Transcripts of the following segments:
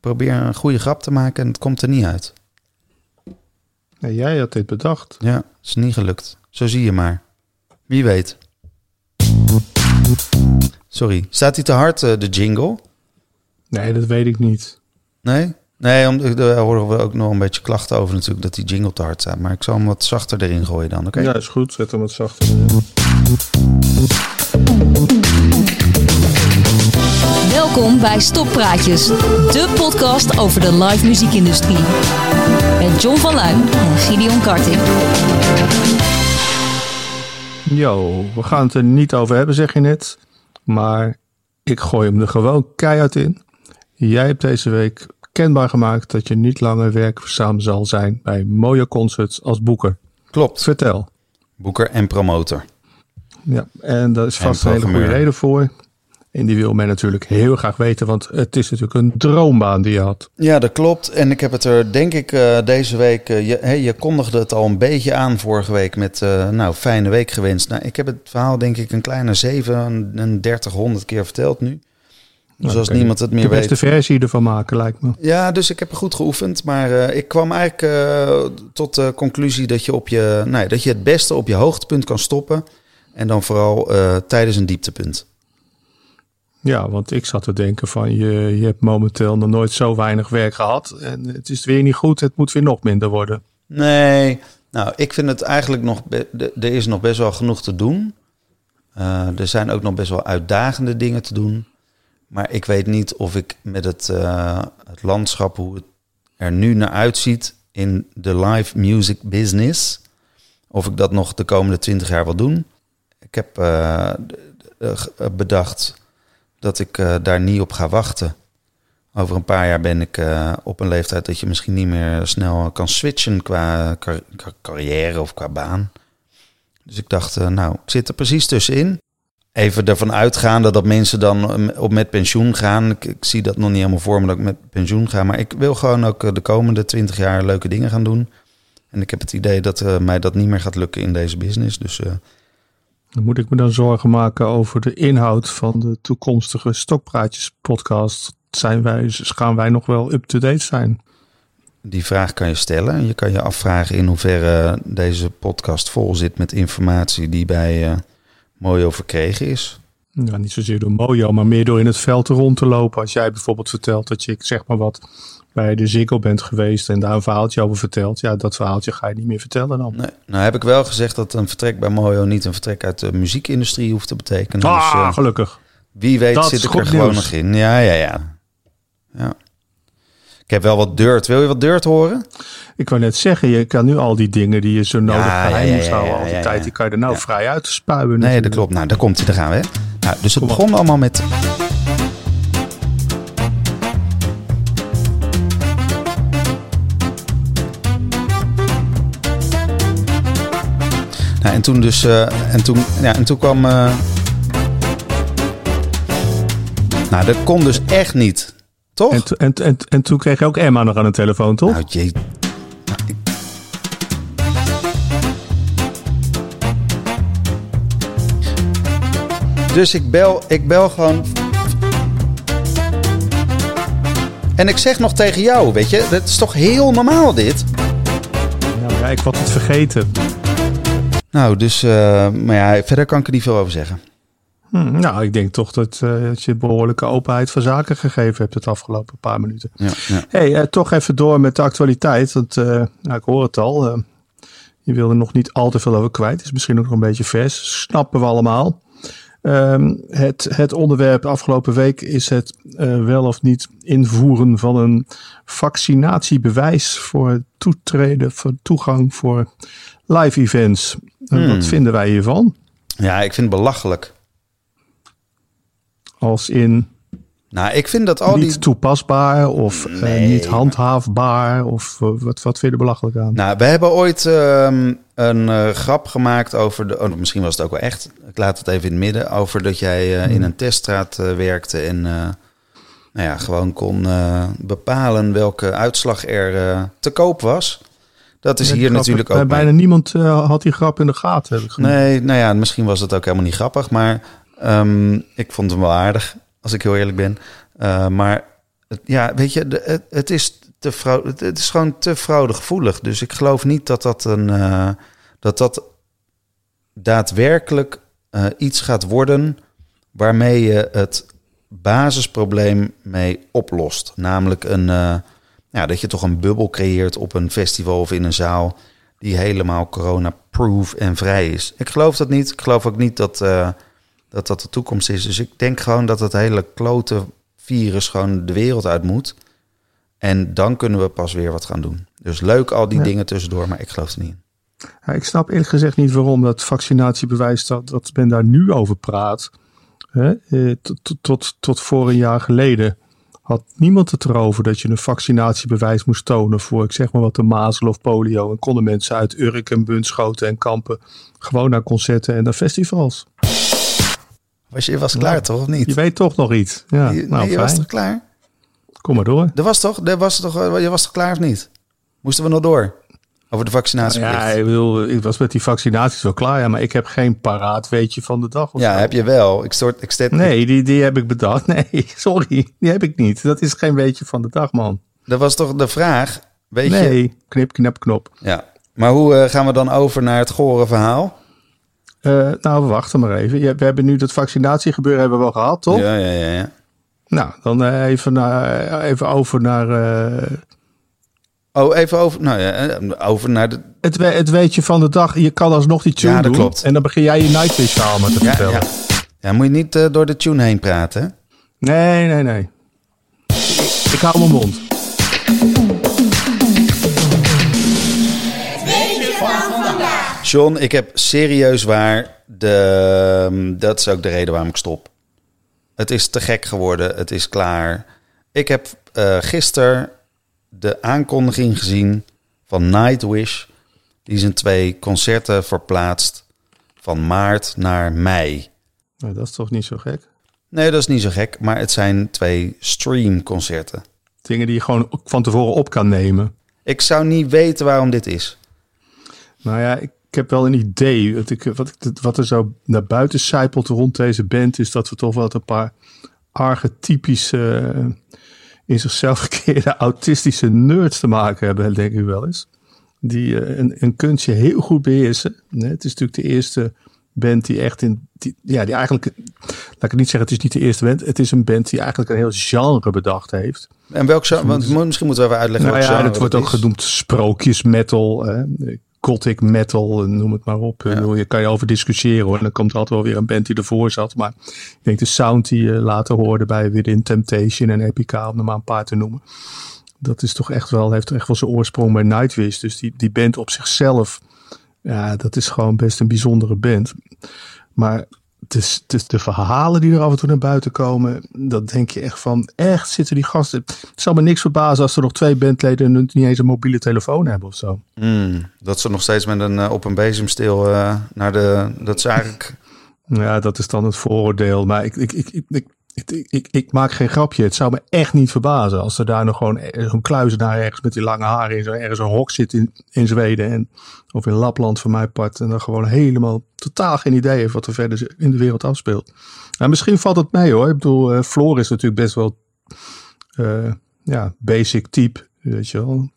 Probeer een goede grap te maken en het komt er niet uit. Nee, jij had dit bedacht. Ja, is niet gelukt. Zo zie je maar. Wie weet. Sorry, staat hij te hard, eh, de jingle? Nee, dat weet ik niet. Nee? Nee, om, daar horen we ook nog een beetje klachten over natuurlijk... dat die jingle te hard staat. Maar ik zal hem wat zachter erin gooien dan, oké? Ja, is goed. Zet hem wat zachter. Welkom bij Stoppraatjes, de podcast over de live muziekindustrie. Met John van Luijn en Gideon Karting. Yo, we gaan het er niet over hebben, zeg je net. Maar ik gooi hem er gewoon keihard in. Jij hebt deze week kenbaar gemaakt dat je niet langer werkzaam zal zijn bij mooie concerts als boeker. Klopt. Vertel. Boeker en promotor. Ja, en daar is vast een hele goede reden voor. En die wil men natuurlijk heel graag weten, want het is natuurlijk een droombaan die je had. Ja, dat klopt. En ik heb het er, denk ik, eh, deze week... eh, je, hey, je kondigde het al een beetje aan vorige week met... eh, nou, fijne week gewenst. Nou, ik heb het verhaal, denk ik, een kleine 3700 keer verteld nu. Dus Nou, als niemand het De meer beste weet... versie ervan maken, lijkt me. Ja, dus ik heb goed geoefend. Maar ik kwam eigenlijk tot de conclusie dat je, op je, ja, dat je het beste op je hoogtepunt kan stoppen. En dan vooral tijdens een dieptepunt. Ja, want ik zat te denken van je, je hebt momenteel nog nooit zo weinig werk gehad. En het is weer niet goed, het moet weer nog minder worden. Nee, nou, ik vind het eigenlijk nog... Er is nog best wel genoeg te doen. Eh, er zijn ook nog best wel uitdagende dingen te doen. Maar ik weet niet of ik met het, eh, het landschap, hoe het er nu naar uitziet in de live music business, of ik dat nog de komende twintig jaar wil doen. Ik heb eh, bedacht dat ik eh, daar niet op ga wachten. Over een paar jaar ben ik eh, op een leeftijd dat je misschien niet meer snel kan switchen qua car- car- carrière of qua baan. Dus ik dacht, eh, nou, ik zit er precies tussenin. Even ervan uitgaande dat mensen dan eh, op met pensioen gaan. Ik, zie dat nog niet helemaal voor me dat ik met pensioen ga. Maar ik wil gewoon ook de komende twintig jaar leuke dingen gaan doen. En ik heb het idee dat mij dat niet meer gaat lukken in deze business. Dus moet ik me dan zorgen maken over de inhoud van de toekomstige Stokpraatjes podcast. Zijn wij, gaan wij nog wel up-to-date zijn? die vraag kan je stellen. Je kan je afvragen in hoeverre deze podcast vol zit met informatie die bij eh Mojo verkregen is. Ja, niet zozeer door Mojo, maar meer door in het veld rond te lopen. Als jij bijvoorbeeld vertelt dat je, ik zeg maar wat, bij de Ziggo bent geweest en daar een verhaaltje over vertelt. Ja, dat verhaaltje ga je niet meer vertellen dan. Nee, nou heb ik wel gezegd dat een vertrek bij Mojo niet een vertrek uit de muziekindustrie hoeft te betekenen. Ah, dus gelukkig. wie weet dat zit ik er gewoon nog in. Ja, ja, ja, ja. Ik heb wel wat dirt. Wil je wat dirt horen? Ik wou net zeggen, je kan nu al die dingen die je zo nodig Ja, geheim ja, houden al die tijd, die kan je er nou vrij uit spuien. Nee, natuurlijk. dat klopt. Nou, daar komt hij. Daar gaan we. Hè? Nou, dus het Kom begon allemaal met... Nou, en toen dus... eh, en, toen, ja, en toen kwam... eh, Nou, dat kon dus echt niet. Toch? En, en, en, en toen kreeg je ook Emma nog aan de telefoon, toch? Nou, jee. Nou, ik- Dus ik bel, ik bel gewoon. En ik zeg nog tegen jou, weet je, dat is toch heel normaal dit? Nou ja, ik was het vergeten. Nou, dus, eh, maar ja, verder kan ik er niet veel over zeggen. Hm, nou, ik denk toch dat, eh, dat je behoorlijke openheid van zaken gegeven hebt het afgelopen paar minuten. Ja, ja. hey, eh, toch even door met de actualiteit. Want nou, ik hoor het al. je wil er nog niet al te veel over kwijt. Is misschien ook nog een beetje vers. Snappen we allemaal. Ehm, het, het onderwerp afgelopen week is het wel of niet invoeren van een vaccinatiebewijs voor toetreden, voor toegang voor live events. En Hmm. Wat vinden wij hiervan? ja, ik vind het belachelijk. Als in Nou, ik vind dat al niet die... toepasbaar of eh, niet handhaafbaar? Of eh, wat, wat vind je er belachelijk aan? Nou, we hebben ooit ehm, een eh, grap gemaakt over de. Oh, misschien was het ook wel echt. Ik laat het even in het midden. Over dat jij in een teststraat werkte en nou ja, gewoon kon bepalen welke uitslag er te koop was. Dat is hier natuurlijk ook. mee. Bijna niemand eh, had die grap in de gaten. Heb ik. Nee, nou ja, misschien was het ook helemaal niet grappig, maar ehm, ik vond hem wel aardig, als ik heel eerlijk ben. Eh, maar het- ja, weet je, de- het, het, is te fraude, het, is gewoon te fraudegevoelig. Dus ik geloof niet dat dat een eh, dat dat daadwerkelijk iets gaat worden waarmee je het basisprobleem mee oplost. Namelijk een, ja, dat je toch een bubbel creëert op een festival of in een zaal die helemaal corona-proof en vrij is. Ik geloof dat niet. Ik geloof ook niet dat, eh, dat dat de toekomst is. Dus ik denk gewoon dat het hele klote virus gewoon de wereld uit moet. En dan kunnen we pas weer wat gaan doen. Dus leuk al die Ja. dingen tussendoor, maar ik geloof er niet in. Ja, ik snap eerlijk gezegd niet waarom dat vaccinatiebewijs dat, dat men daar nu over praat. Hè? eh, tot, tot, tot voor een jaar geleden had niemand het erover dat je een vaccinatiebewijs moest tonen voor, ik zeg maar wat, de mazel of polio. En konden mensen uit Urk en Bunschoten en Kampen gewoon naar concerten en naar festivals. Was je was klaar toch, of niet? Je weet toch nog iets. Ja, Je- nou nee, je was toch klaar? Kom maar door. Er was toch, er was toch, eh, je was toch klaar of niet? Moesten we nog door? Over de vaccinatieplicht. Ja, Ja, ik, bedoel, ik was met die vaccinaties wel klaar, ja, maar ik heb geen paraat weetje van de dag. Of zo. heb je wel. Ik stort, ik stet, Nee, die, die heb ik bedacht. Nee, sorry, die heb ik niet. Dat is geen weetje van de dag, man. Dat was toch de vraag? Weet je? Nee, knip, knap, knop. Ja. Maar hoe eh, gaan we dan over naar het gore verhaal? Eh, nou, we wachten maar even. Je- We hebben nu dat vaccinatiegebeuren hebben we wel gehad, toch? Ja, ja, ja, ja. Nou, dan eh, even, naar, even over naar Oh, even over, nou ja, eh, over naar de... het, we- het weetje van de dag. Je kan alsnog die tune Ja, dat doen. klopt. En dan begin jij je Nightwish verhaal maar te Ja, vertellen. ja. ja, moet je niet eh, door de tune heen praten. Nee, nee, nee. Ik, hou mijn mond. John, ik heb serieus waar. De, ehm, dat is ook de reden waarom ik stop. Het is te gek geworden. Het is klaar. Ik heb eh gisteren de aankondiging gezien van Nightwish. Die zijn twee concerten verplaatst van maart naar mei. Nou, dat is toch niet zo gek? Nee, dat is niet zo gek. Maar het zijn twee streamconcerten. Dingen die je gewoon van tevoren op kan nemen. Ik zou niet weten waarom dit is. Nou ja, ik, heb wel een idee. Wat, ik, wat, ik, wat er zo naar buiten zijpelt rond deze band... is dat we toch wel een paar archetypische... in zichzelf gekeerde autistische nerds te maken hebben, denk ik wel eens. Die eh, een, een kunstje heel goed beheersen. Het is natuurlijk de eerste band die echt in... Die, ja, die eigenlijk... Laat ik het niet zeggen, het is niet de eerste band. Het is een band die eigenlijk een heel genre bedacht heeft. En welk genre? Want mo- misschien moeten we even uitleggen Nou ja, het wordt ook genoemd sprookjes metal, hè, gothic metal, noem het maar op. Ik bedoel, Je kan je over discussiëren hoor. En dan komt er altijd wel weer een band die ervoor zat. Maar ik denk de sound die je later hoorde bij Within Temptation en Epica, om er maar een paar te noemen. Dat is toch echt wel, heeft echt wel zijn oorsprong bij Nightwish. Dus die, die band op zichzelf, ja, dat is gewoon best een bijzondere band. Maar het is de verhalen die er af en toe naar buiten komen. Dat denk je echt van, echt zitten die gasten. Het zal me niks verbazen als er nog twee bandleden niet eens een mobiele telefoon hebben of zo. Hmm, dat ze nog steeds met een eh, op een bezemsteel eh, naar de. Dat is eigenlijk. Ja, dat is dan het vooroordeel. Maar ik, ik, ik, ik, ik, ik, ik, ik maak geen grapje. Het zou me echt niet verbazen als er daar nog gewoon zo'n kluizenaar ergens met die lange haren in zo ergens een hok zit in, in Zweden en, of in Lapland voor mijn part. En dan gewoon helemaal totaal geen idee heeft wat er verder in de wereld afspeelt. Nou, misschien valt het mee hoor. Ik bedoel, eh Floor is natuurlijk best wel eh, ja, basic type, weet je wel.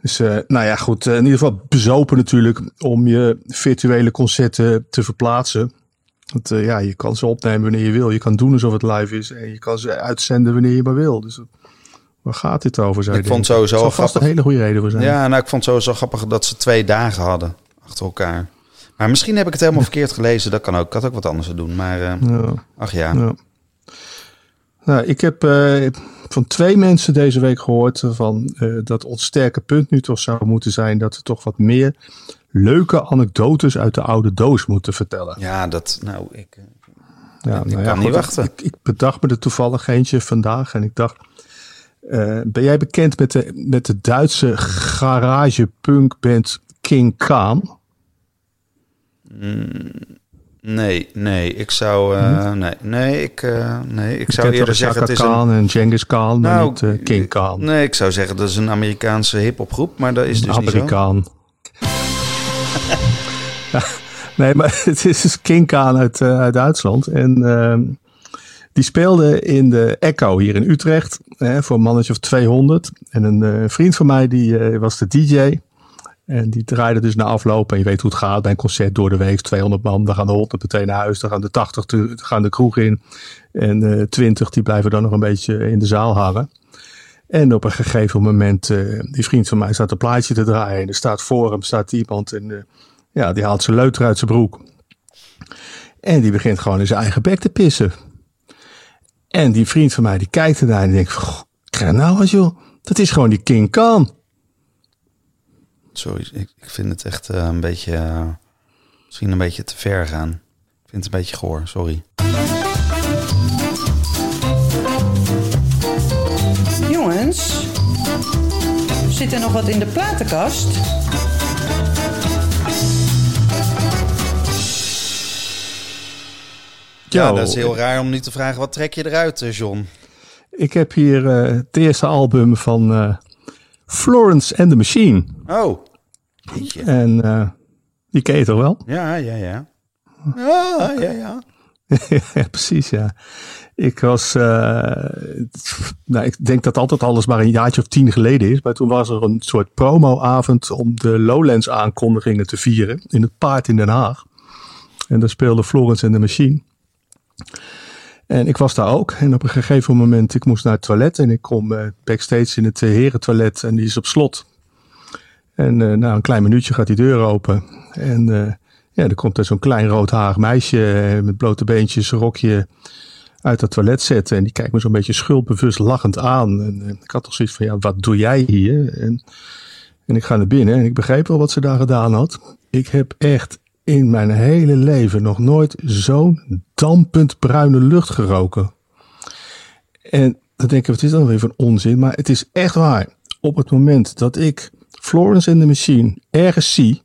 Dus eh, nou ja, goed. in ieder geval bezopen natuurlijk om je virtuele concerten te verplaatsen. Want eh, ja, je kan ze opnemen wanneer je wil. Je kan doen alsof het live is. En je kan ze uitzenden wanneer je maar wil. Dus eh, waar gaat dit over? Zou Ik vond sowieso wel vast een grappig. hele goede reden voor zijn. Ja, nou, ik vond het sowieso grappig dat ze twee dagen hadden achter elkaar. Maar misschien heb ik het helemaal verkeerd gelezen. Dat kan ook. Ik had ook wat anders te doen. Maar eh, Ja. ach ja. Ja. Nou, ik heb van twee mensen deze week gehoord van dat ons sterke punt nu toch zou moeten zijn dat we toch wat meer leuke anekdotes uit de oude doos moeten vertellen. Ja, dat. Nou, ik. eh, Ja, Ik kan niet wachten. Ik, ik bedacht me er toevallig eentje vandaag en ik dacht, eh, ben jij bekend met de, met de Duitse garage punkband King Khan? Nee, nee. Ik zou. eh, nee, nee, ik, eh, nee, ik zou eerder zeggen. Het is Chaka een, Khan en Genghis Khan, maar Nou, niet King Khan. Nee, ik zou zeggen dat is een Amerikaanse hip-hopgroep. Maar dat is dus niet zo. Nee, maar het is dus King Khan uit, eh, uit Duitsland. En ehm, Die speelde in de Echo hier in Utrecht hè, voor een mannetje of 200. En een eh, vriend van mij die eh, was de DJ. En die draaide dus na afloop. En je weet hoe het gaat bij een concert door de week. 200 man, dan gaan de 100 meteen naar huis. Dan gaan de 80 te- gaan de kroeg in. En eh 20 die blijven dan nog een beetje in de zaal hangen. En op een gegeven moment, eh, die vriend van mij staat een plaatje te draaien. En er staat voor hem staat iemand en eh, ja, die haalt zijn leuter uit zijn broek. En die begint gewoon in zijn eigen bek te pissen. En die vriend van mij die kijkt ernaar en denkt, "Goh, krijg joh. Dat is gewoon die King Khan. Sorry, ik, ik vind het echt eh, een beetje... misschien een beetje te ver gaan. Ik vind het een beetje goor, sorry. Zit er nog wat in de platenkast? Ja, dat is heel raar om nu te vragen, wat trek je eruit, eh, John? Ik heb hier eh, het eerste album van eh, Florence and the Machine. Oh, Jeetje. En eh, die ken je toch wel? ja, ja, ja. Ja, ja, ja. ja, precies, ja. Ik was, eh, nou, ik denk dat altijd alles maar een jaartje of tien geleden is. Maar toen was er een soort promoavond om de Lowlands aankondigingen te vieren. In het paard in Den Haag. En daar speelde Florence en de Machine. En ik was daar ook. En op een gegeven moment, ik moest naar het toilet. En ik kom eh, backstage in het herentoilet. En die is op slot. En eh, na een klein minuutje gaat die deur open. En ja, er komt er zo'n klein roodharig meisje eh, met blote beentjes, een rokje uit het toilet zetten. En die kijkt me zo'n beetje schuldbewust lachend aan. En ik had toch zoiets van, ja, wat doe jij hier? En, en ik ga naar binnen en ik begreep wel wat ze daar gedaan had. Ik heb echt in mijn hele leven nog nooit zo'n dampend bruine lucht geroken. En dan denk ik, wat is dat weer voor onzin? Maar het is echt waar. Op het moment dat ik Florence in the Machine ergens zie,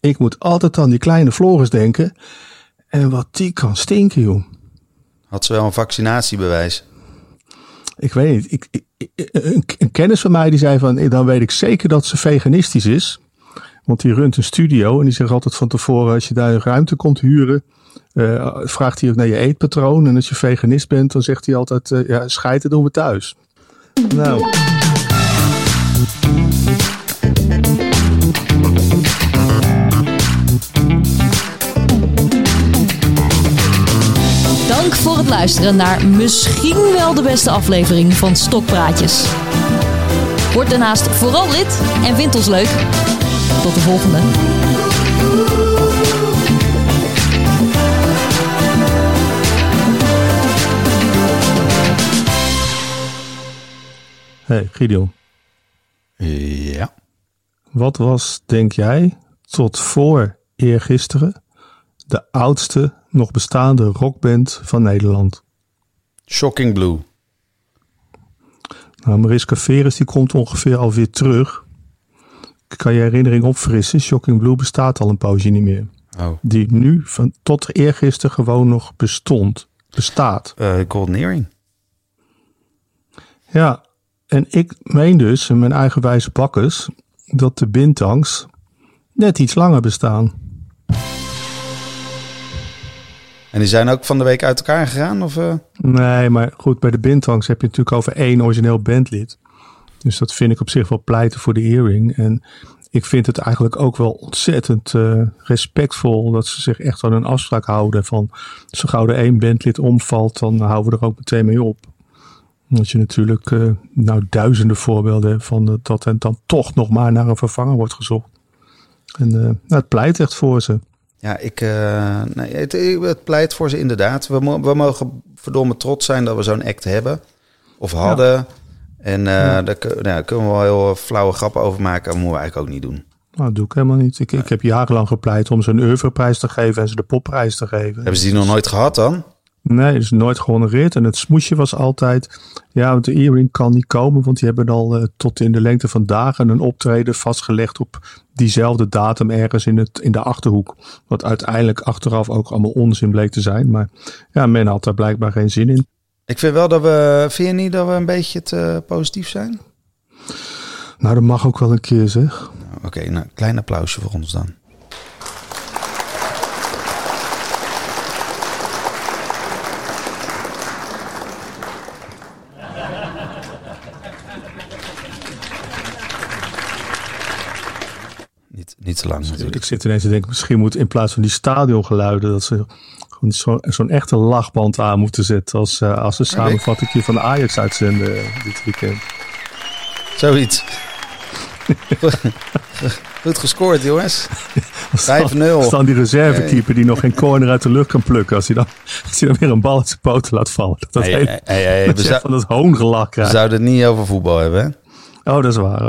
ik moet altijd aan die kleine Floris denken. En wat die kan stinken, joh. Had ze wel een vaccinatiebewijs? Ik weet niet. Ik, ik- een, een kennis van mij die zei van, dan weet ik zeker dat ze veganistisch is. Want die runt een studio en die zegt altijd van tevoren, als je daar een ruimte komt huren, eh, vraagt hij ook naar je eetpatroon. En als je veganist bent, dan zegt hij altijd, eh, ja, scheiden doen we thuis. Nou, het luisteren naar misschien wel de beste aflevering van Stokpraatjes. Word daarnaast vooral lid en vind ons leuk. Tot de volgende. hey, Gideon. Ja. Wat was, denk jij, tot voor eergisteren de oudste nog bestaande rockband van Nederland? Shocking Blue. Nou, Mariska Veres die komt ongeveer alweer terug. Ik kan je herinnering opfrissen. Shocking Blue bestaat al een poosje niet meer. Oh. Die nu van tot eergisteren gewoon nog bestond. Bestaat. Earring. Ja, en ik meen dus in mijn eigen wijze bakkes dat de bintangs net iets langer bestaan. En die zijn ook van de week uit elkaar gegaan? Of, eh? Nee, maar goed, bij de bintangs heb je natuurlijk over één origineel bandlid. Dus dat vind ik op zich wel pleiten voor de earring. En ik vind het eigenlijk ook wel ontzettend eh, respectvol dat ze zich echt aan een afspraak houden. Van zo gauw er één bandlid omvalt, dan houden we er ook meteen mee op. Dat je natuurlijk eh, nou duizenden voorbeelden van dat- en dan toch nog maar naar een vervanger wordt gezocht. En nou, het pleit echt voor ze. Ja, ik, eh, nee, het, het pleit voor ze inderdaad. We, we mogen verdomme trots zijn dat we zo'n act hebben. Of hadden. En eh, daar, nou, daar kunnen we wel heel flauwe grappen over maken. Dat moeten we eigenlijk ook niet doen. Nou, dat doe ik helemaal niet. Ik, ik heb jarenlang gepleit om ze een oeuvreprijs te geven en ze de popprijs te geven. Hebben ze die nog nooit gehad dan? Nee, is nooit gehonoreerd. En het smoesje was altijd, ja, want de earring kan niet komen, want die hebben al eh, tot in de lengte van dagen een optreden vastgelegd op diezelfde datum ergens in, het, in de Achterhoek. Wat uiteindelijk achteraf ook allemaal onzin bleek te zijn. Maar ja, men had daar blijkbaar geen zin in. Ik vind wel dat we... Vind je niet dat we een beetje te positief zijn? Nou, dat mag ook wel een keer zeg. Nou, Oké, nou, klein applausje voor ons dan. Niet te lang natuurlijk. Ik zit ineens te denken, misschien moet in plaats van die stadiongeluiden, dat ze gewoon zo- zo'n echte lachband aan moeten zetten als, eh, als een samenvatting van de Ajax uitzenden eh, dit weekend. Zoiets. Goed gescoord, jongens. 5-0. Als dan die reservekeeper die nog geen corner uit de lucht kan plukken, als hij dan, als hij dan weer een bal uit zijn poten laat vallen. Dat, dat Hey, hele- hey, hey, hey, dat we, je zou- echt van dat hoongelak we krijgt. zouden het niet over voetbal hebben, hè? Oh, dat is waar.